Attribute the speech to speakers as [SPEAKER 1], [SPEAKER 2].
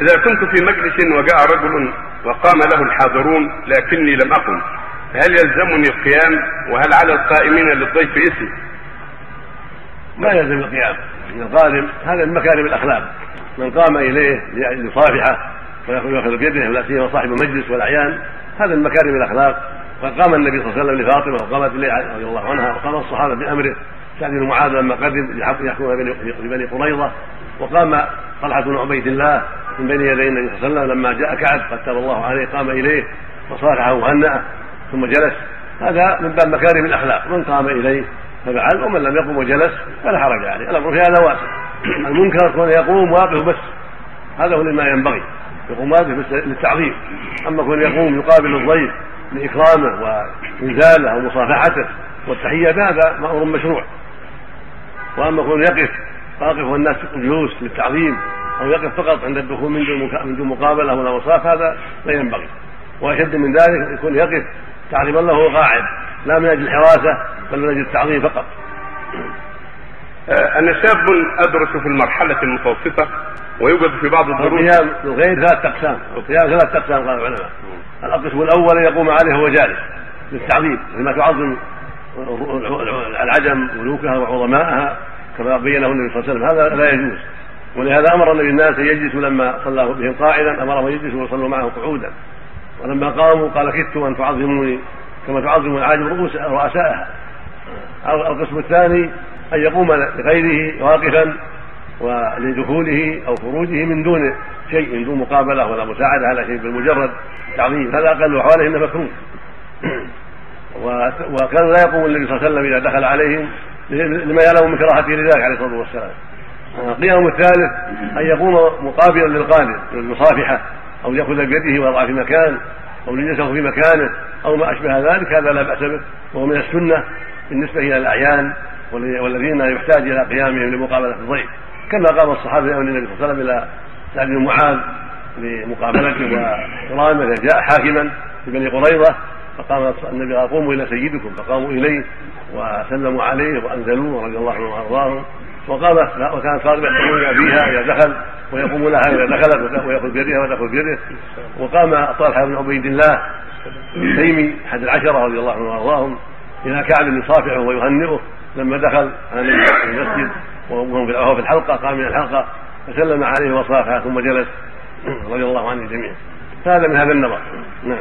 [SPEAKER 1] إذا كنت في مجلس وجاء رجل وقام له الحاضرون لكني لم أقم فهل يلزمني القيام؟ وهل على القائمين للضيف إثم؟
[SPEAKER 2] ما يلزم القيام. القادم هذا من مكارم الأخلاق. من قام إليه ليصافحه ويأخذ بيده ولا سيما صاحب المجلس والأعيان هذا من مكارم الأخلاق. وقد قام النبي صلى الله عليه وسلم لفاطمة وقامت إليه رضي الله عنها وقام الصحابة بأمره. بن معاذ لما قدم يحكم بني قريظة وقام طلحة بن عبيد الله من بين يدي النبي صلى الله عليه وسلم لما جاء كعب قد تاب الله عليه قام إليه وصالحه وهنأه ثم جلس. هذا من باب مكارم الأخلاق. من قام إليه ففعل ومن لم يقم وجلس فلا حرج عليه. الأمر في هذا واسع. المنكر كون يقوم واقف بس هذا هو ما ينبغي. يقوم واقف للتعظيم. أما كون يقوم يقابل الضيف لإكرامه وإنزاله أو مصافحته والتحيه هذا أمر مشروع. وأما كون يقف واقف والناس جلوس للتعظيم أو يقف فقط عند الدخول من دون من دون مقابلة ولا مصاف هذا لا ينبغي. وأشد من ذلك يكون يقف تعظيما له قاعد لا من أجل الحراسة بل من أجل التعظيم فقط.
[SPEAKER 1] أنا شاب أدرس في المرحلة المتوسطة ويوجد في بعض الدروس
[SPEAKER 2] القيام الغير ثلاث أقسام القيام ثلاث أقسام قال العلماء. القسم الأول ان يقوم عليه وهو جالس للتعظيم لما تعظم العجم ملوكها وعظماءها كما بينه النبي صلى الله عليه وسلم. هذا لا يجوز. ولهذا أمر النبي الناس أن يجلسوا لما صلى بهم قائلا أمرهم يجلسوا ويصلوا معه قعودا. ولما قاموا قال كدت أن تعظموني كما تعظم العاجم رؤوس رؤسائها القسم الثاني أن يقوم لغيره واقفا ولدخوله أو خروجه من دون شيء من دون مقابلة ولا مساعدة على شيء بالمجرد تعظيم. هذا أقل احواله إنه مكروه. وكان لا يقوم النبي صلى الله عليه وسلم إذا دخل عليهم لما يعلم من كراهته لذلك عليه الصلاة والسلام. القيام الثالث أن يقوم مقابلا للقادر للمصافحه أو يأخذ بيده ويضع في مكان أو يجلسه في مكانه أو ما أشبه ذلك هذا لا بأس به. وهو من السنة بالنسبة إلى الأعيان والذين يحتاج إلى قيامهم لمقابلة الضيف. كما قام الصحابة يوم النبي صلى الله عليه وسلم إلى سعد بن معاذ لمقابلته واكرامه جاء حاكما في بني قريظة فقام النبي قال قوموا إلى سيدكم. فقاموا إليه. وسلموا عليه وأنزلوه رضي الله عنهم وأرضاهم. وقامت وكانت فاطمه تقوم ابيها إذا دخل ويقوم لها إذا دخلت ويأخذ بيدها وتاخذ بيده. وقام طلحة بن عبيد الله التيمي أحد العشرة رضي الله عنهم وأرضاهم إلى كعب يصافحه ويهنئه لما دخل على المسجد وهو في الحلقة قام من الحلقة فسلم عليه وصافحه ثم جلس رضي الله عنه جميعا. هذا من هذا النظر. نعم.